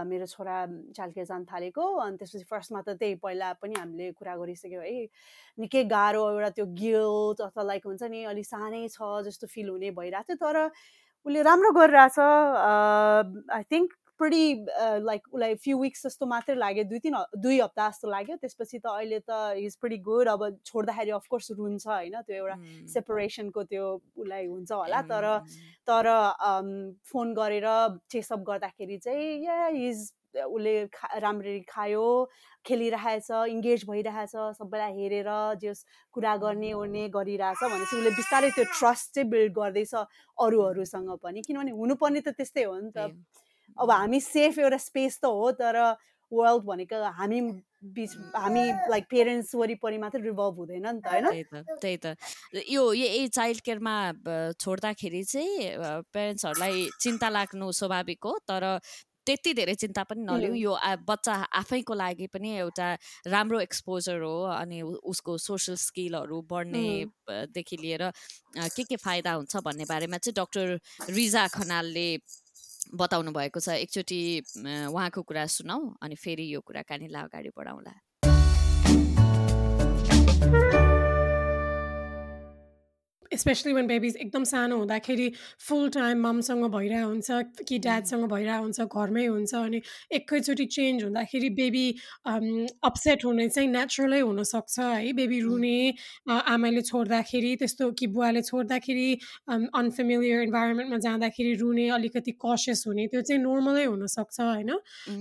मेरो छोरा चालके जान थालेको। अनि त्यसपछि फर्स्टमा त त्यही पहिला पनि हामीले कुरा गरिसक्यो है निकै गाह्रो एउटा त्यो गिल्ट अथवा लाइक हुन्छ नि अलिक सानै छ जस्तो फिल हुने भइरहेको थियो। तर उसले राम्रो गरिरहेछ। आई थिङ्क प्रिटी लाइक उसलाई फ्यु विक्स जस्तो मात्रै लाग्यो दुई तिन दुई हप्ता जस्तो लाग्यो। त्यसपछि त अहिले त इज प्रिटी गुड अब छोड्दाखेरि अफकोर्स रुन्छ होइन? त्यो एउटा सेपरेसनको त्यो उसलाई हुन्छ होला। तर तर फोन गरेर चेसअप गर्दाखेरि चाहिँ या इज उसले खा राम्ररी खायो खेलिरहेछ इङ्गेज भइरहेछ सबैलाई हेरेर जस कुरा गर्ने ओर्ने गरिरहेछ भनेपछि उसले बिस्तारै त्यो ट्रस्ट चाहिँ बिल्ड गर्दैछ अरूहरूसँग पनि। किनभने हुनुपर्ने त त्यस्तै हो नि त। अब हामी सेफ एउटा स्पेस त हो तर वर्ल्ड भनेको हामी बिच हामी लाइक पेरेन्ट्स वरिपरि मात्रै रिभल्भ हुँदैन नि त होइन? त्यही त यो यही चाइल्ड केयरमा छोड्दाखेरि चाहिँ पेरेन्ट्सहरूलाई चिन्ता लाग्नु स्वाभाविक हो तर त्यति धेरै चिन्ता पनि नलिउँ यो बच्चा आफैको लागि पनि एउटा राम्रो एक्सपोजर हो अनि उसको सोसल स्किलहरू बढ्नेदेखि लिएर के के फाइदा हुन्छ भन्ने बारेमा चाहिँ डक्टर रिजा खनालले बताउनु भएको छ एकचोटि उहाँको कुरा सुनाऊ अनि फेरि यो कुराकानीलाई अगाडि बढाउँला। स्पेसली वान बेबिज एकदम सानो हुँदाखेरि फुल टाइम ममसँग भइरहेको हुन्छ कि ड्याडसँग भइरहेको हुन्छ घरमै हुन्छ अनि एकैचोटि चेन्ज हुँदाखेरि बेबी अपसेट हुने चाहिँ नेचुरलै हुनसक्छ है बेबी रुने आमाले छोड्दाखेरि त्यस्तो कि बुवाले छोड्दाखेरि अनफेमिलियर इन्भाइरोमेन्टमा जाँदाखेरि रुने अलिकति कसियस हुने त्यो चाहिँ नर्मलै हुनसक्छ होइन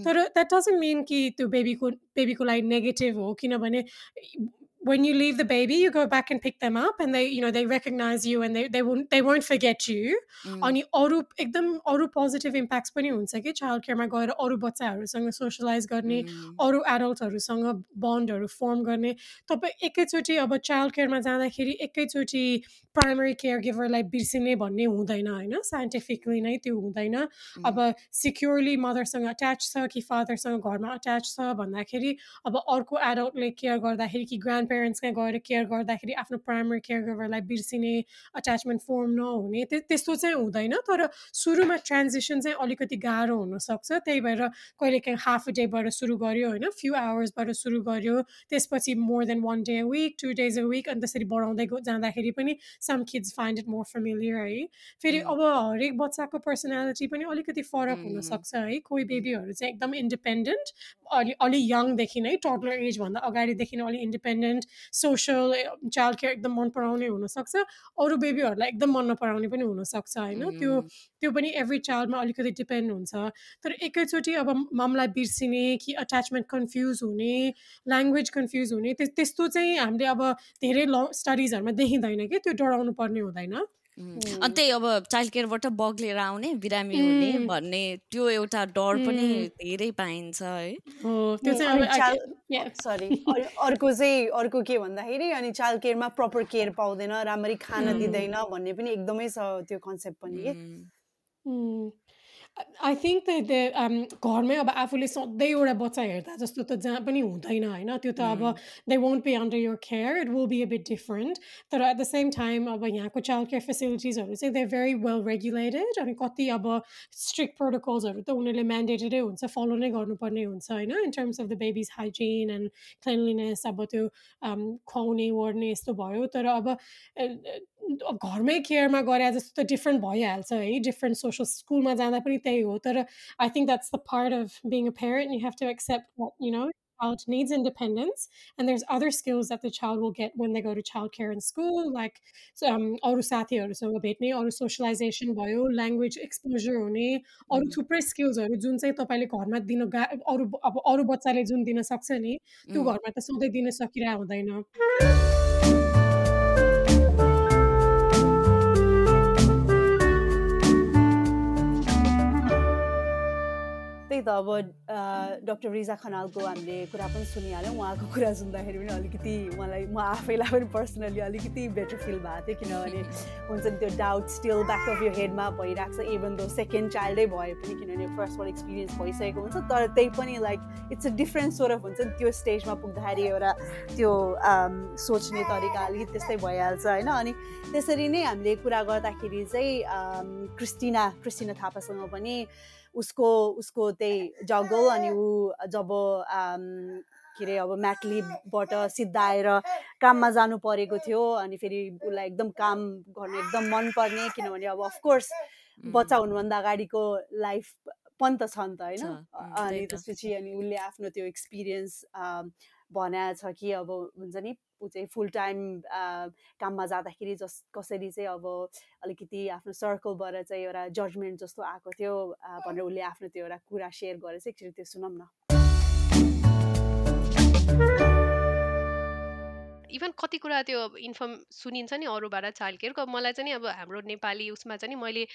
तर द्याट डजन्ट मिन कि त्यो बेबीको बेबीको लागि नेगेटिभ हो किनभने when you leave the baby, you go back and pick them up, and they, you know, they recognize you, and they they won't they won't forget you. अनि अरू एकदम अरू positive impacts पनि हुन्छ कि चाइल्ड केयरमा गएर अरू बच्चाहरूसँग सोसलाइज गर्ने अरू एडल्टहरूसँग बन्डहरू फर्म गर्ने तपाईँ एकैचोटि अब चाइल्ड केयरमा जाँदाखेरि एकैचोटि प्राइमरी केयर गिभरलाई बिर्सिने भन्ने हुँदैन होइन साइन्टिफिकली नै त्यो हुँदैन अब सिक्योरली मदरसँग अट्याच छ कि फादरसँग घरमा अट्याच छ भन्दाखेरि अब अर्को एडल्टले केयर गर्दाखेरि कि ग्रान्ड पेरेन्ट्समा गएर केयर गर्दाखेरि आफ्नो प्राइमरी केयर गिभरलाई बिर्सिने अट्याचमेन्ट फर्म नहुने त्यस्तो चाहिँ हुँदैन। तर सुरुमा ट्रान्जेक्सन चाहिँ अलिकति गाह्रो हुनसक्छ। त्यही भएर कहिले काहीँ हाफ अ डेबाट सुरु गर्यो होइन फ्यु आवर्सबाट सुरु गर्यो त्यसपछि more than one day a week two days a week अनि त्यसरी बढाउँदै जाँदाखेरि पनि some kids find it more familiar है। फेरि अब हरेक बच्चाको पर्सनालिटी पनि अलिकति फरक हुनसक्छ है। कोही बेबीहरू चाहिँ एकदम इन्डिपेन्डेन्ट अलि अलि यङदेखि नै टडलर एजभन्दा अगाडिदेखि नै अलिक इन्डिपेन्डेन्ट सोसियल चाइल्ड केयर एकदम मन पराउने हुनसक्छ। अरू बेबीहरूलाई एकदम मन नपराउने पनि हुनसक्छ होइन? त्यो त्यो पनि एभ्री चाइल्डमा अलिकति डिपेन्ड हुन्छ। तर एकैचोटि अब ममलाई बिर्सिने कि अट्याचमेन्ट कन्फ्युज हुने ल्याङ्ग्वेज कन्फ्युज हुने त्यस्तो चाहिँ हामीले अब धेरै ल स्टडिजहरूमा देखिँदैन कि त्यो डराउनु पर्ने हुँदैन। अनि त्यही अब चाइल्ड केयरबाट बग्लेर आउने बिरामी हुने भन्ने त्यो एउटा डर पनि धेरै पाइन्छ है। सरी अर्को चाहिँ अर्को के भन्दाखेरि अनि चाइल्ड केयरमा प्रपर केयर पाउँदैन राम्ररी खान दिँदैन भन्ने पनि एकदमै छ त्यो कन्सेप्ट पनि के? आई थिङ्क द घरमै अब आफूले सधैँ एउटा बच्चा हेर्दा जस्तो त जहाँ पनि हुँदैन होइन त्यो त अब they won't be under your care it will be a bit different तर एट द सेम टाइम अब यहाँको चाइल्ड केयर फेसिलिटिजहरू चाहिँ दे भेरी वेल रेगुलेटेड अनि कति अब स्ट्रिक्ट प्रोटोकल्सहरू त उनीहरूले म्यान्डेटेडै हुन्छ फलो नै गर्नुपर्ने हुन्छ होइन in terms of the babies hygiene and cleanliness अब त्यो खुवाउने ओर्ने यस्तो भयो तर अब घरमै केयरमा गरे जस्तो त डिफ्रेन्ट भइहाल्छ है डिफ्रेन्ट सोसियल स्कुलमा जाँदा पनि त्यही हो। तर I think that's the part of being a parent you have to accept you know child needs independence and there's other skills that the child will get when they go to childcare in school like um, अरू साथीहरूसँग भेट्ने अरू socialisation भयो language exposure हुने अरू थुप्रै स्किल्सहरू जुन चाहिँ तपाईँले घरमा दिन गा अरू अब अरू बच्चाले जुन दिन सक्छ नि त्यो घरमा त सधैँ दिन सकिरहेको हुँदैन। त्यही त अब डक्टर रिजा खनालको हामीले कुरा पनि सुनिहाल्यौँ। उहाँको कुरा सुन्दाखेरि पनि अलिकति मलाई म आफैलाई पनि पर्सनली अलिकति बेटर फिल भएको थियो किनभने हुन्छ नि त्यो डाउट स्टिल ब्याक अफ यो हेडमा भइरहेको छ इभन दो सेकेन्ड चाइल्डै भए पनि किनभने फर्स्टबाट एक्सपिरियन्स भइसकेको हुन्छ तर त्यही पनि like it's a different sort of हुन्छ नि त्यो स्टेजमा पुग्दाखेरि एउटा त्यो सोच्ने तरिका अलिकति त्यस्तै भइहाल्छ होइन? अनि त्यसरी नै हामीले कुरा गर्दाखेरि चाहिँ क्रिस्टिना क्रिस्टिना थापासँग पनि उसको उसको त्यही जगल अनि ऊ जब के अरे अब म्याटलीबाट सिद्धाएर काममा जानु परेको थियो अनि फेरि उसलाई एकदम काम गर्नु एकदम मनपर्ने किनभने अब अफकोर्स बच्चा हुनुभन्दा अगाडिको लाइफ पनि त छ नि त होइन? अनि त्यसपछि अनि उसले आफ्नो त्यो एक्सपिरियन्स छ कि अब हुन्छ नि ऊ चाहिँ फुल टाइम काममा जाँदाखेरि जस कसरी चाहिँ अब अलिकति आफ्नो सर्कलबाट चाहिँ एउटा जजमेन्ट जस्तो आएको थियो भनेर उसले आफ्नो त्यो एउटा कुरा सेयर गरेर चाहिँ एकचोटि त्यो सुनौँ न। इभन कति कुरा त्यो इन्फर्म सुनिन्छ नि अरूबाट चाइल्ड केयरको मलाई चाहिँ अब हाम्रो नेपाली उसमा चाहिँ मैले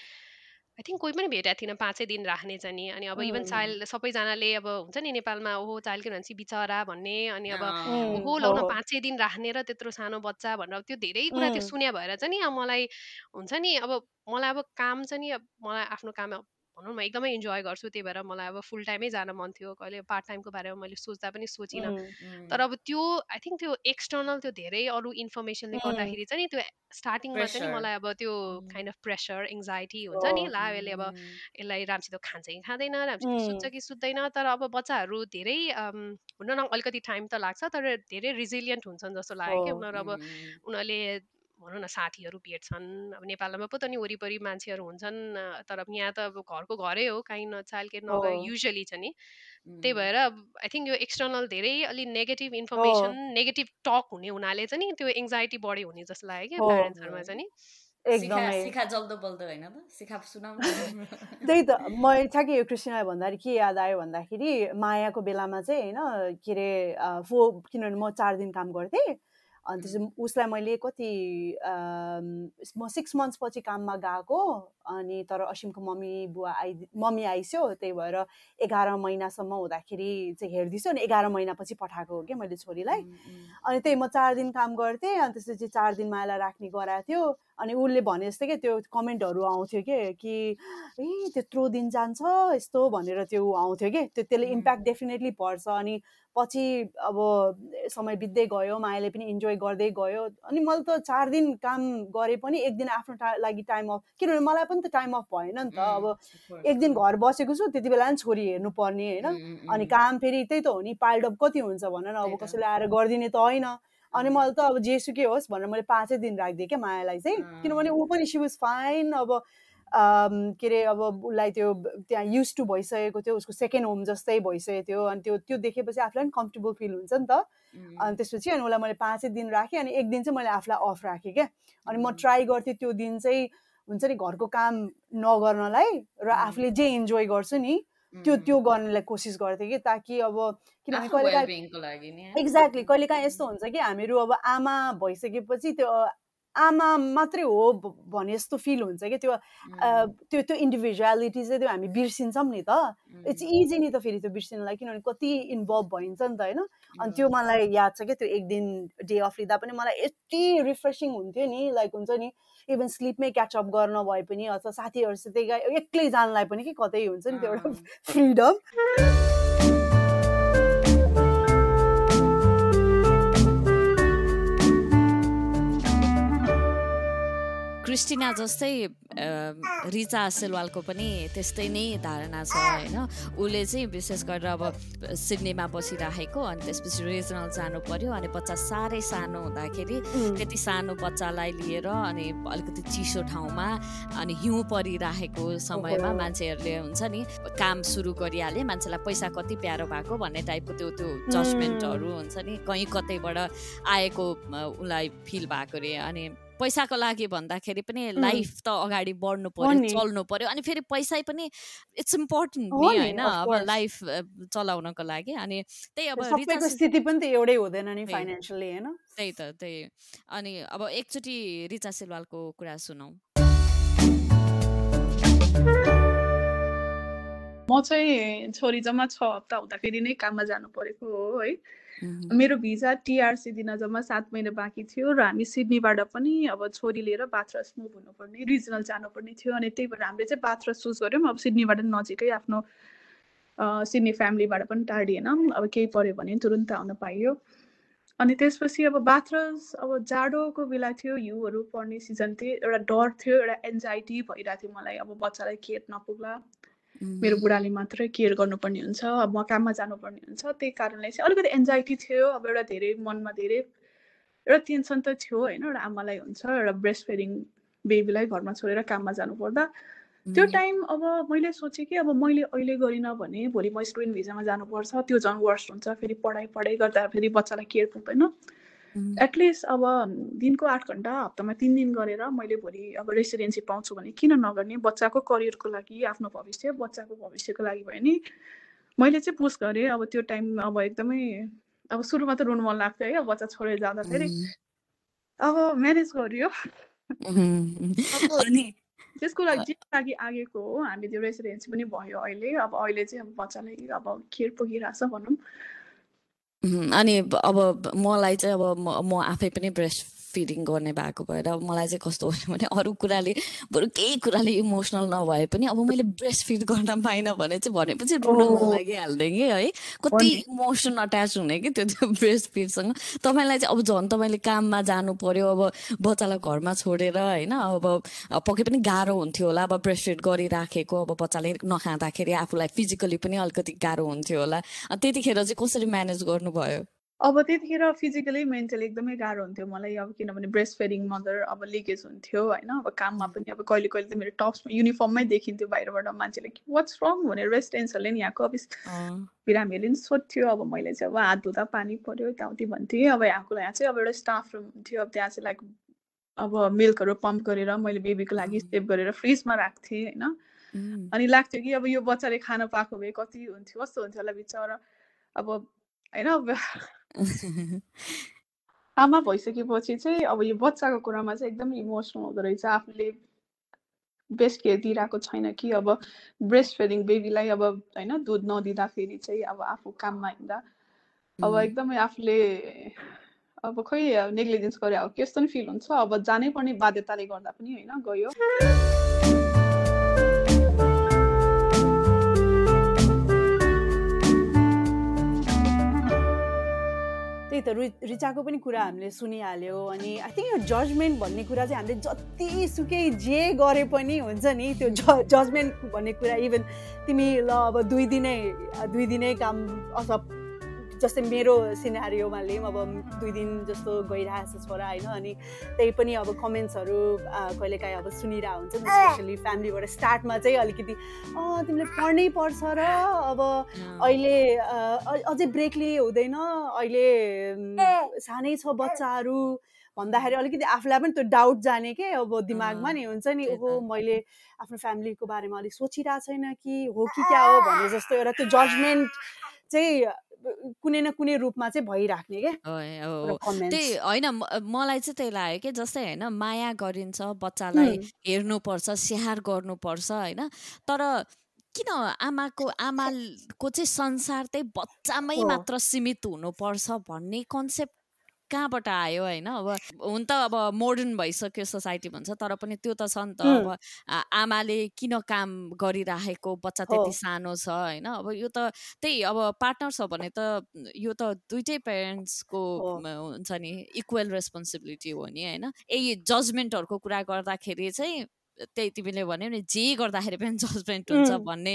आई थिङ्क कोही पनि भेटेको थिइनँ पाँचै दिन राख्ने चाहिँ नि। अनि अब इभन चाइल्ड सबैजनाले अब हुन्छ नि नेपालमा ओहो चाइल्ड के भन्छ बिचरा भन्ने। अनि अब ओहो लौ न पाँचै दिन राख्ने र त्यत्रो सानो बच्चा भनेर त्यो धेरै कुरा त्यो सुन्या भएर चाहिँ नि अब मलाई हुन्छ नि अब मलाई अब काम चाहिँ नि मलाई आफ्नो काम भनौँ न एकदमै इन्जोय गर्छु त्यही भएर मलाई अब फुल टाइमै जान मन थियो कहिले पार्ट टाइमको बारेमा मैले सोच्दा पनि सोचिनँ। तर अब त्यो आई थिङ्क त्यो एक्सटर्नल त्यो धेरै अरू इन्फर्मेसनले गर्दाखेरि चाहिँ नि त्यो स्टार्टिङमा चाहिँ मलाई अब त्यो काइन्ड अफ प्रेसर एङ्जाइटी हुन्छ नि ला यसले अब यसलाई राम्रोसित खान्छ कि खाँदैन राम्रोसित सुत्छ कि सुत्दैन तर अब बच्चाहरू धेरै हुन न अलिकति टाइम त लाग्छ तर धेरै रिजिलियन्ट हुन्छन् जस्तो लाग्यो कि उनीहरू अब उनीहरूले भनौँ न साथीहरू भेट्छन्। अब नेपालमा पो त नि वरिपरि मान्छेहरू हुन्छन् तर यहाँ त अब घरको घरै हो काहीँ न चाइल्ड केयर नगए युजली छ नि। त्यही भएर आई थिङ्क यो एक्सटर्नल धेरै अलि नेगेटिभ इन्फर्मेसन नेगेटिभ टक हुने हुनाले चाहिँ नि त्यो एङ्जाइटी बढी हुने जस्तो लाग्यो क्या प्यारेन्ट्सहरूमा चाहिँ नि। [LAUGHS] त्यही त। म ठ्याक्कै यो क्रिस्टिनालाई भन्दाखेरि के याद आयो भन्दाखेरि मायाको बेलामा चाहिँ होइन के अरे फो किनभने म चार दिन काम गर्थेँ। अनि त्यसो उसलाई मैले कति म सिक्स मन्थ्स पछि काममा गएको अनि तर असिमको मम्मी बुवा आइ मम्मी आइस्यो त्यही भएर एघार महिनासम्म हुँदाखेरि चाहिँ हेरिदिन्छु अनि एघार महिनापछि पठाएको हो क्या मैले छोरीलाई। अनि त्यही म चार दिन काम गर्थेँ अनि त्यसपछि चार दिन मायालाई राख्ने गराएको थियो अनि उसले भने जस्तै क्या त्यो कमेन्टहरू आउँथ्यो कि कि ए त्यत्रो दिन जान्छ यस्तो भनेर त्यो आउँथ्यो कि। त्यो त्यसले इम्प्याक्ट डेफिनेटली पर्छ अनि पछि अब समय बित्दै गयो मायाले पनि इन्जोय गर्दै गयो अनि मैले त चार दिन काम गरे पनि एक दिन आफ्नो टा लागि टाइम अफ किनभने मलाई पनि त टाइम अफ भएन नि त। अब एक दिन घर बसेको छु त्यति बेला पनि छोरी हेर्नु पर्ने होइन? अनि काम फेरि त्यही त हो नि पाइल्ड अप कति हुन्छ भन न अब कसैले आएर गरिदिने त होइन। अनि मैले त अब जेसुकै होस् भनेर मैले पाँचै दिन राखिदिएँ क्या मायालाई चाहिँ। किनभने ऊ पनि सी वाज फाइन अब के अरे अब उसलाई त्यो त्यहाँ युज टु भइसकेको थियो उसको सेकेन्ड होम जस्तै भइसकेको थियो। अनि त्यो त्यो देखेपछि आफूलाई पनि कम्फर्टेबल फिल हुन्छ नि त। अनि त्यसपछि अनि उसलाई मैले पाँचै दिन राखेँ अनि एक दिन चाहिँ मैले आफूलाई अफ राखेँ क्या। अनि म ट्राई गर्थेँ त्यो दिन चाहिँ। हुन्छ नि घरको काम नगर्नलाई र आफूले जे इन्जोय गर्छु नि त्यो त्यो गर्नलाई कोसिस गर्थेँ कि ताकि अब किनभने कहिले एक्ज्याक्टली कहिले काहीँ यस्तो हुन्छ कि हामीहरू अब आमा भइसकेपछि त्यो आमा मात्रै हो भने जस्तो फिल हुन्छ क्या त्यो त्यो त्यो इन्डिभिजुअलिटी चाहिँ त्यो हामी बिर्सिन्छौँ नि त। इट्स इजी नि त फेरि त्यो बिर्सिनलाई किनभने कति इन्भल्भ भइन्छ नि त होइन? अनि त्यो मलाई याद छ क्या त्यो एक दिन डे अफ लिँदा पनि मलाई यति रिफ्रेसिङ हुन्थ्यो नि लाइक हुन्छ नि इभन स्लिपमै क्याचअप गर्न भए पनि अथवा साथीहरूसित एक्लै जानलाई पनि कि कतै हुन्छ नि त्यो एउटा फ्रिडम [LAUGHS] क्रिस्टिना जस्तै रिचा सेलवालको पनि त्यस्तै नै धारणा छ होइन? उसले चाहिँ विशेष गरेर अब सिडनीमा बसिराखेको अनि त्यसपछि रिजनल जानु पर्यो अनि बच्चा साह्रै सानो हुँदाखेरि त्यति सानो बच्चालाई लिएर अनि अलिकति चिसो ठाउँमा अनि हिउँ परिराखेको समयमा मान्छेहरूले हुन्छ नि काम सुरु गरिहाले मान्छेलाई पैसा कति प्यारो भएको भन्ने टाइपको त्यो त्यो जजमेन्टहरू हुन्छ नि कहीँ कतैबाट आएको उसलाई फिल भएको अरे अनि पैसाको लागि भन्दाखेरि पनि लाइफ त अगाडि बढ्नु पर्यो चल्नु पर्यो अनि फेरि पैसा पनि इट्स इम्पोर्टेन्ट नि होइन अब लाइफ चलाउनको लागि अनि त्यही अब स्थिति पनि त एउटै हुँदैन नि फाइनेन्सियली होइन? त्यही त त्यही। अनि अब एकचोटि रिचा सिलवालको कुरा सुनौ। म चाहिँ छोरी जम्मा छ हप्ता हुँदाखेरि नै काममा जानु परेको हो है। मेरो भिजा टिआरसी दिन जम्मा सात महिना बाँकी थियो र हामी सिडनीबाट पनि अब छोरी लिएर बाथरस मुभ हुनुपर्ने रिजनल जानुपर्ने थियो अनि त्यही भएर हामीले चाहिँ बाथरस चुज गऱ्यौँ। अब सिडनीबाट नजिकै आफ्नो सिडनी फ्यामिलीबाट पनि टाढिएन। अब केही पऱ्यो भने तुरुन्त आउन पाइयो। अनि त्यसपछि अब बाथरस अब जाडोको बेला थियो हिउँहरू पर्ने सिजन थियो एउटा डर थियो एउटा एन्जाइटी भइरहेको थियो मलाई। अब बच्चालाई केयर नपुग्ला। मेरो बुढाले मात्रै केयर गर्नुपर्ने हुन्छ अब म काममा जानुपर्ने हुन्छ। त्यही कारणले चाहिँ अलिकति एन्जाइटी थियो अब एउटा धेरै मनमा धेरै एउटा टेन्सन त थियो होइन एउटा आमालाई हुन्छ एउटा ब्रेस्ट फेडिङ बेबीलाई घरमा छोडेर काममा जानु पर्दा त्यो टाइम अब मैले सोचेँ कि अब मैले अहिले गरिनँ भने भोलि म स्टुडेन्ट भिजामा जानुपर्छ त्यो झन् वर्स्ट हुन्छ। फेरि पढाइ पढाइ गर्दा फेरि बच्चालाई केयर पुग्दैन। एटलिस्ट अब दिनको आठ घन्टा हप्तामा तिन दिन गरेर मैले भोलि अब रेसिडेन्सी पाउँछु भने किन नगर्ने? बच्चाको करियरको लागि आफ्नो भविष्य बच्चाको भविष्यको लागि भयो नि। मैले चाहिँ पुस गरेँ अब त्यो टाइम अब एकदमै अब सुरुमा त रुनु मन लाग्थ्यो है बच्चा छोडेर जाँदाखेरि अब म्यानेज गरियो। त्यसको लागि जे लागि आगेको हो। हामी त्यो रेसिडेन्सी पनि भयो अहिले। अब अहिले चाहिँ अब बच्चालाई अब केयर पुगिरहेछ भनौँ। अनि अब मलाई चाहिँ अब म आफै पनि ब्रेस्ट फिडिङ गर्ने भएको भएर मलाई चाहिँ कस्तो भयो भने अरू कुराले बरु केही कुराले इमोसनल नभए पनि अब मैले ब्रेस्ट फिड गर्न पाइनँ भने चाहिँ भनेपछि रुन लागिहाल्थेँ कि है। कति इमोसन अट्याच हुने कि त्यो त्यो ब्रेस्ट फिडसँग तपाईँलाई चाहिँ अब झन् तपाईँले काममा जानु पर्यो अब बच्चालाई घरमा छोडेर होइन अब पक्कै पनि गाह्रो हुन्थ्यो होला अब ब्रेस्ट फिड गरिराखेको अब बच्चाले नखाँदाखेरि आफूलाई फिजिकली पनि अलिकति गाह्रो हुन्थ्यो होला। त्यतिखेर चाहिँ कसरी म्यानेज गर्नुभयो? अब त्यतिखेर फिजिकली मेन्टली एकदमै गाह्रो हुन्थ्यो मलाई अब किनभने ब्रेस्ट फेडिङ मदर अब लिकेज हुन्थ्यो होइन? अब काममा पनि अब कहिले कहिले त मेरो टप्समा युनिफर्ममै देखिन्थ्यो बाहिरबाट मान्छेले वाट्स रङ भनेर रेसिडेन्सहरूले नि यहाँको अब बिरामीहरूले नि सोध्थ्यो अब मैले चाहिँ अब हात धुँदा पानी पऱ्यो यताउति भन्थेँ। अब यहाँको यहाँ चाहिँ अब एउटा स्टाफ रुम हुन्थ्यो। अब त्यहाँ चाहिँ लाइक अब मिल्कहरू पम्प गरेर मैले बेबीको लागि सेभ गरेर फ्रिजमा राख्थेँ होइन? अनि लाग्थ्यो कि अब यो बच्चाले खान पाएको भए कति हुन्थ्यो कस्तो हुन्थ्यो होला बिचरा। अब होइन? [LAUGHS] आमा भइसकेपछि चाहिँ अब यो बच्चाको कुरामा चाहिँ एकदम इमोसनल हुँदो रहेछ। आफूले बेस्ट केयर दिइरहेको छैन कि अब ब्रेस्ट फिडिङ बेबीलाई अब होइन दुध नदिँदाखेरि चाहिँ अब आफू काममा हिँड्दा। अब एकदमै आफूले अब खोइ नेग्लिजेन्स गरे अब कस्तो नि फिल हुन्छ। अब जानै पर्ने बाध्यताले गर्दा पनि होइन गयो। त्यही त रु रिचाको पनि कुरा हामीले सुनिहाल्यो अनि आई थिङ्क यो जजमेन्ट भन्ने कुरा चाहिँ हामीले जतिसुकै जे गरे पनि हुन्छ नि त्यो ज जजमेन्ट भन्ने कुरा इभन तिमी ल अब दुई दिनै दुई दिनै काम अथवा जस्तै मेरो सिनारीमा लिउँ अब दुई दिन जस्तो गइरहेको छ छोरा होइन? अनि त्यही पनि अब कमेन्ट्सहरू कहिलेकाहीँ अब सुनिरहेको हुन्छ। नि स्पेसली फ्यामिलीबाट स्टार्टमा चाहिँ अलिकति अँ तिमीले पढ्नै पर्छ र अब अहिले अझै ब्रेक लिए हुँदैन। अहिले सानै छ बच्चाहरू। भन्दाखेरि अलिकति आफूलाई पनि त्यो डाउट जाने के अब दिमागमा नि हुन्छ नि ओहो मैले आफ्नो फ्यामिलीको बारेमा अलिक सोचिरहेको छैन कि हो कि क्या हो? भन्ने जस्तो एउटा त्यो जजमेन्ट चाहिँ कुनै न कुनै रूपमा चाहिँ भइराख्ने क्या? त्यही होइन मलाई चाहिँ त्यही लाग्यो कि जस्तै होइन माया गरिन्छ बच्चालाई हेर्नुपर्छ स्याहार गर्नुपर्छ होइन। तर किन आमाको आमाको चाहिँ संसार चाहिँ बच्चामै मात्र सीमित हुनुपर्छ भन्ने कन्सेप्ट कहाँबाट आयो होइन? अब हुन त अब मोडर्न भइसक्यो सोसाइटी भन्छ तर पनि त्यो त छ नि त अब आमाले किन काम गरिराखेको? बच्चा त्यति सानो छ होइन? अब यो त त्यही अब पार्टनर छ भने त यो त दुइटै पेरेन्ट्सको हुन्छ नि इक्वल रेस्पोन्सिबिलिटी हो नि होइन? यही जजमेन्टहरूको कुरा गर्दाखेरि चाहिँ त्यही तिमीले भन्यो नि जे गर्दाखेरि पनि जजमेन्ट हुन्छ भन्ने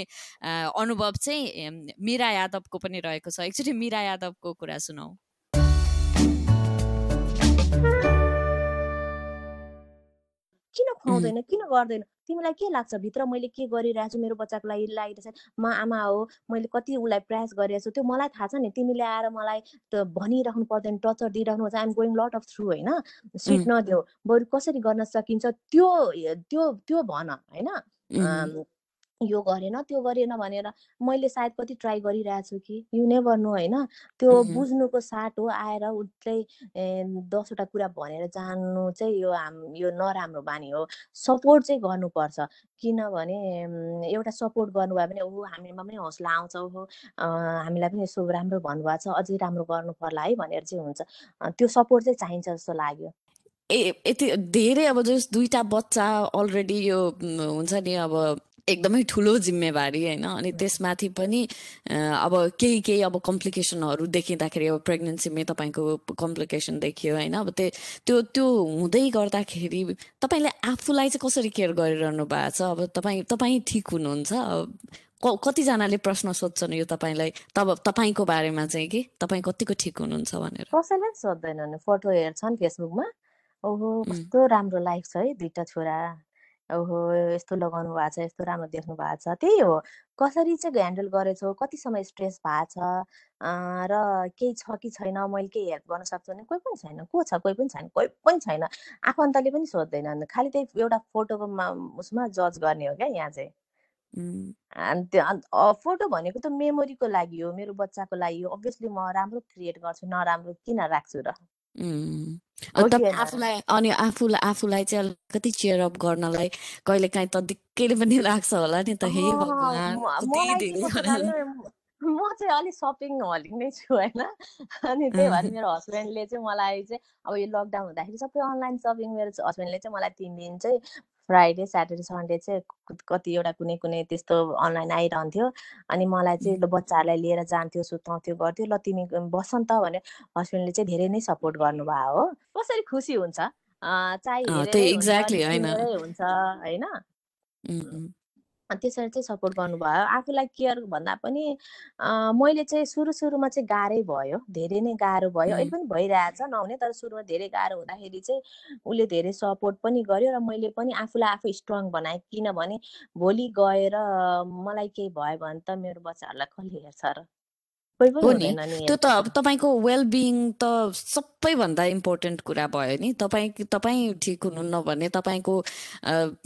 अनुभव चाहिँ मिरा यादवको पनि रहेको छ। एकचोटि मिरा यादवको कुरा सुनौ किन खुवाउँदैन? किन गर्दैन? तिमीलाई के लाग्छ? भित्र मैले के गरिरहेको छु मेरो बच्चाको लागि लागिरहेछ म आमा हो मैले कति उसलाई प्रयास गरिरहेको छु त्यो मलाई थाहा छ नि। तिमीले आएर मलाई भनिराख्नु पर्दैन टचर दिइराख्नु पर्छ। I'm going lot of through होइन? सिट नदेऊ बरु कसरी गर्न सकिन्छ? त्यो त्यो त्यो भन होइन? यो गरेन त्यो गरेन भनेर मैले सायद कति ट्राई गरिरहेको छु कि यु नेभर नो होइन? त्यो बुझ्नुको साट हो आएर उसले दसवटा कुरा भनेर जान्नु चाहिँ यो हाम यो नराम्रो बानी हो। सपोर्ट चाहिँ गर्नुपर्छ। किनभने एउटा सपोर्ट गर्नुभयो भने ऊ हामीमा पनि हौसला आउँछ ओहो हामीलाई पनि यसो राम्रो भन्नुभएको छ अझै राम्रो गर्नु पर्ला है भनेर चाहिँ हुन्छ। त्यो सपोर्ट चाहिँ चाहिन्छ जस्तो लाग्यो। ए यति धेरै अब जस दुईटा बच्चा अलरेडी यो हुन्छ नि अब एकदमै ठुलो जिम्मेवारी होइन? अनि त्यसमाथि पनि अब केही केही अब कम्प्लिकेसनहरू देखिँदाखेरि अब प्रेग्नेन्सीमै तपाईँको कम्प्लिकेसन देखियो होइन? अब त्यो त्यो त्यो हुँदै गर्दाखेरि तपाईँले आफूलाई चाहिँ कसरी केयर गरिरहनु भएको छ? अब तपाईँ तपाईँ ठिक हुनुहुन्छ? कतिजनाले प्रश्न सोध्छन् यो तपाईँलाई? तब तपाईँको बारेमा चाहिँ कि? तपाईँ कतिको ठिक हुनुहुन्छ भनेर? कसैलाई सोध्दैनन्। फोटो हेर्छन् फेसबुकमा। ओहो कस्तो राम्रो लाइफ छ है दुइटा छोरा। ओहो यस्तो लगाउनु भएको छ यस्तो राम्रो देख्नु भएको छ। त्यही हो कसरी चाहिँ ह्यान्डल गरेछौ कति समय स्ट्रेस भएको छ र केही छ कि छैन मैले केही हेल्प गर्न सक्छु भने कोही पनि छैन को छ कोही पनि छैन कोही पनि छैन। आफन्तले पनि सोध्दैनन् खालि त्यही एउटा फोटोको उसमा जज गर्ने हो क्या यहाँ चाहिँ। अनि त्यो फोटो भनेको त मेमोरीको लागि हो मेरो बच्चाको लागि हो। अभियसली म राम्रो क्रिएट गर्छु नराम्रो किन राख्छु र? आफूलाई अनि आफूलाई आफूलाई चाहिँ अलिकति चेयर अप गर्नलाई कहिले काहीँ त दिक्कैले पनि लाग्छ होला नि त। हे म चाहिँ अलिक सपिङ हलिक नै छु होइन? अनि त्यही भएर मेरो हस्बेन्डले चाहिँ मलाई चाहिँ अब यो लकडाउन हुँदाखेरि सबै अनलाइन सपिङ मेरो हस्बेन्डले चाहिँ मलाई तिन दिन चाहिँ फ्राइडे स्याटरडे सन्डे चाहिँ कति एउटा कुनै कुनै त्यस्तो अनलाइन आइरहन्थ्यो। अनि मलाई चाहिँ बच्चाहरूलाई लिएर जान्थ्यो सुताउँथ्यो गर्थ्यो। ल तिमी बस त भने हस्बेन्डले चाहिँ धेरै नै सपोर्ट गर्नुभयो हो। कसरी खुसी हुन्छ? चाहिँ हुन्छ होइन। त्यसरी चाहिँ सपोर्ट गर्नुभयो। आफूलाई केयर भन्दा पनि मैले चाहिँ सुरु सुरुमा चाहिँ गाह्रै भयो। धेरै नै गाह्रो भयो। अहिले पनि भइरहेछ नहुने तर सुरुमा धेरै गाह्रो हुँदाखेरि चाहिँ उसले धेरै सपोर्ट पनि गर्यो र मैले पनि आफूलाई आफू स्ट्रङ बनाएँ। किनभने भोलि गएर मलाई केही भयो भने त मेरो बच्चाहरूलाई कसले हेर्छ र? हो नि। त्यो त अब तपाईँको वेलबिङ त सबैभन्दा इम्पोर्टेन्ट कुरा भयो नि। तपाईँ तपाईँ ठिक हुनुहुन्न भने तपाईँको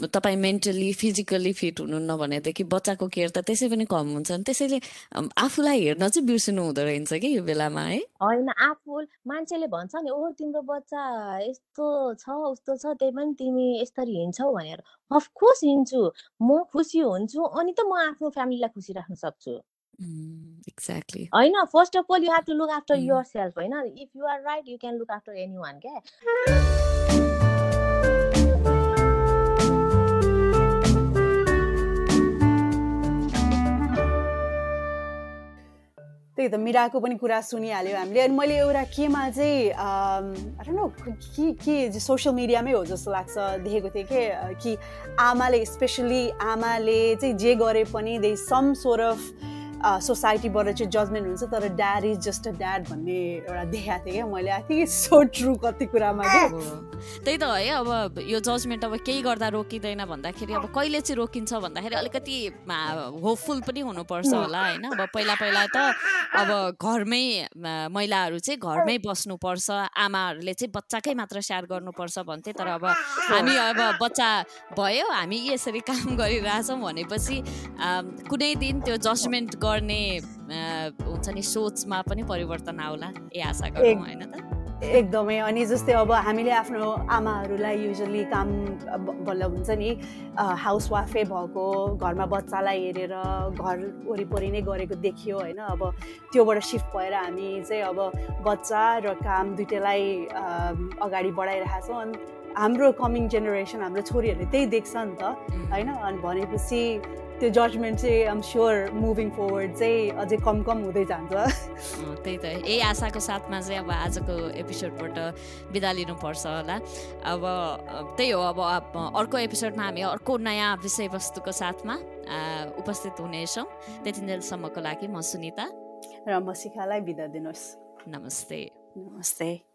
तपाईँ मेन्टली फिजिकल्ली फिट हुनुहुन्न भनेदेखि बच्चाको केयर त त्यसै पनि कम हुन्छ नि। त्यसैले आफूलाई हेर्न चाहिँ बिर्सिनु हुँदो रहेछ कि यो बेलामा है? होइन आफू मान्छेले भन्छ नि ओ तिम्रो बच्चा यस्तो छ उस्तो छ त्यही पनि तिमी यसरी हिँड्छौ भनेर। अफकोर्स हिँड्छु। म खुसी हुन्छु अनि त म आफ्नो फ्यामिलीलाई खुसी राख्न सक्छु। एक्ज्याक्टली होइन first of all you have to look after yourself होइन? If you are right you can look after anyone क्या त्यही त मिराको पनि कुरा सुनिहाल्यो हामीले। अनि मैले एउटा केमा चाहिँ नो के के सोसियल मिडियामै हो जस्तो लाग्छ देखेको थिएँ कि कि आमाले स्पेसली आमाले चाहिँ जे गरे पनि दे सम सोर अफ सोसाइटीबाट चाहिँ जजमेन्ट हुन्छ तर dad is just a dad भन्ने एउटा देखाएको थिएँ क्या मैले। आई थिङ्क सो ट्रु कति कुरामा त्यही त है अब यो जजमेन्ट अब केही गर्दा रोकिँदैन भन्दाखेरि अब कहिले चाहिँ रोकिन्छ भन्दाखेरि अलिकति होपफुल पनि हुनुपर्छ होला होइन। अब पहिला पहिला त अब घरमै महिलाहरू चाहिँ घरमै बस्नुपर्छ आमाहरूले चाहिँ बच्चाकै मात्र स्याहार गर्नुपर्छ भन्थे। तर अब हामी अब बच्चा भयो हामी यसरी काम गरिरहेछौँ भनेपछि कुनै दिन त्यो जजमेन्ट गर्ने हुन्छ नि सोचमा पनि परिवर्तन आउला। ए आशा गरौँ होइन त? एकदमै। अनि जस्तै अब हामीले आफ्नो आमाहरूलाई युजली काम बल्ल हुन्छ नि हाउस वाइफै भएको घरमा बच्चालाई हेरेर घर वरिपरि नै गरेको देखियो होइन? अब त्योबाट सिफ्ट भएर हामी चाहिँ अब बच्चा र काम दुइटैलाई अगाडि बढाइरहेको छौँ अनि हाम्रो कमिङ जेनेरेसन हाम्रो छोरीहरूले त्यही देख्छ नि त होइन? अनि भनेपछि त्यो जजमेन्ट चाहिँ आम स्योर मुभिङ फरवर्ड चाहिँ अझै कम कम हुँदै जान्छ। त्यही त। यही आशाको साथमा चाहिँ अब आजको एपिसोडबाट बिदा लिनुपर्छ होला। अब त्यही हो अब अर्को एपिसोडमा हामी अर्को नयाँ विषयवस्तुको साथमा उपस्थित हुनेछौँ। त्यतिन्जेलसम्मको लागि म सुनिता। र म शिखालाई बिदा दिनुहोस्। नमस्ते। नमस्ते।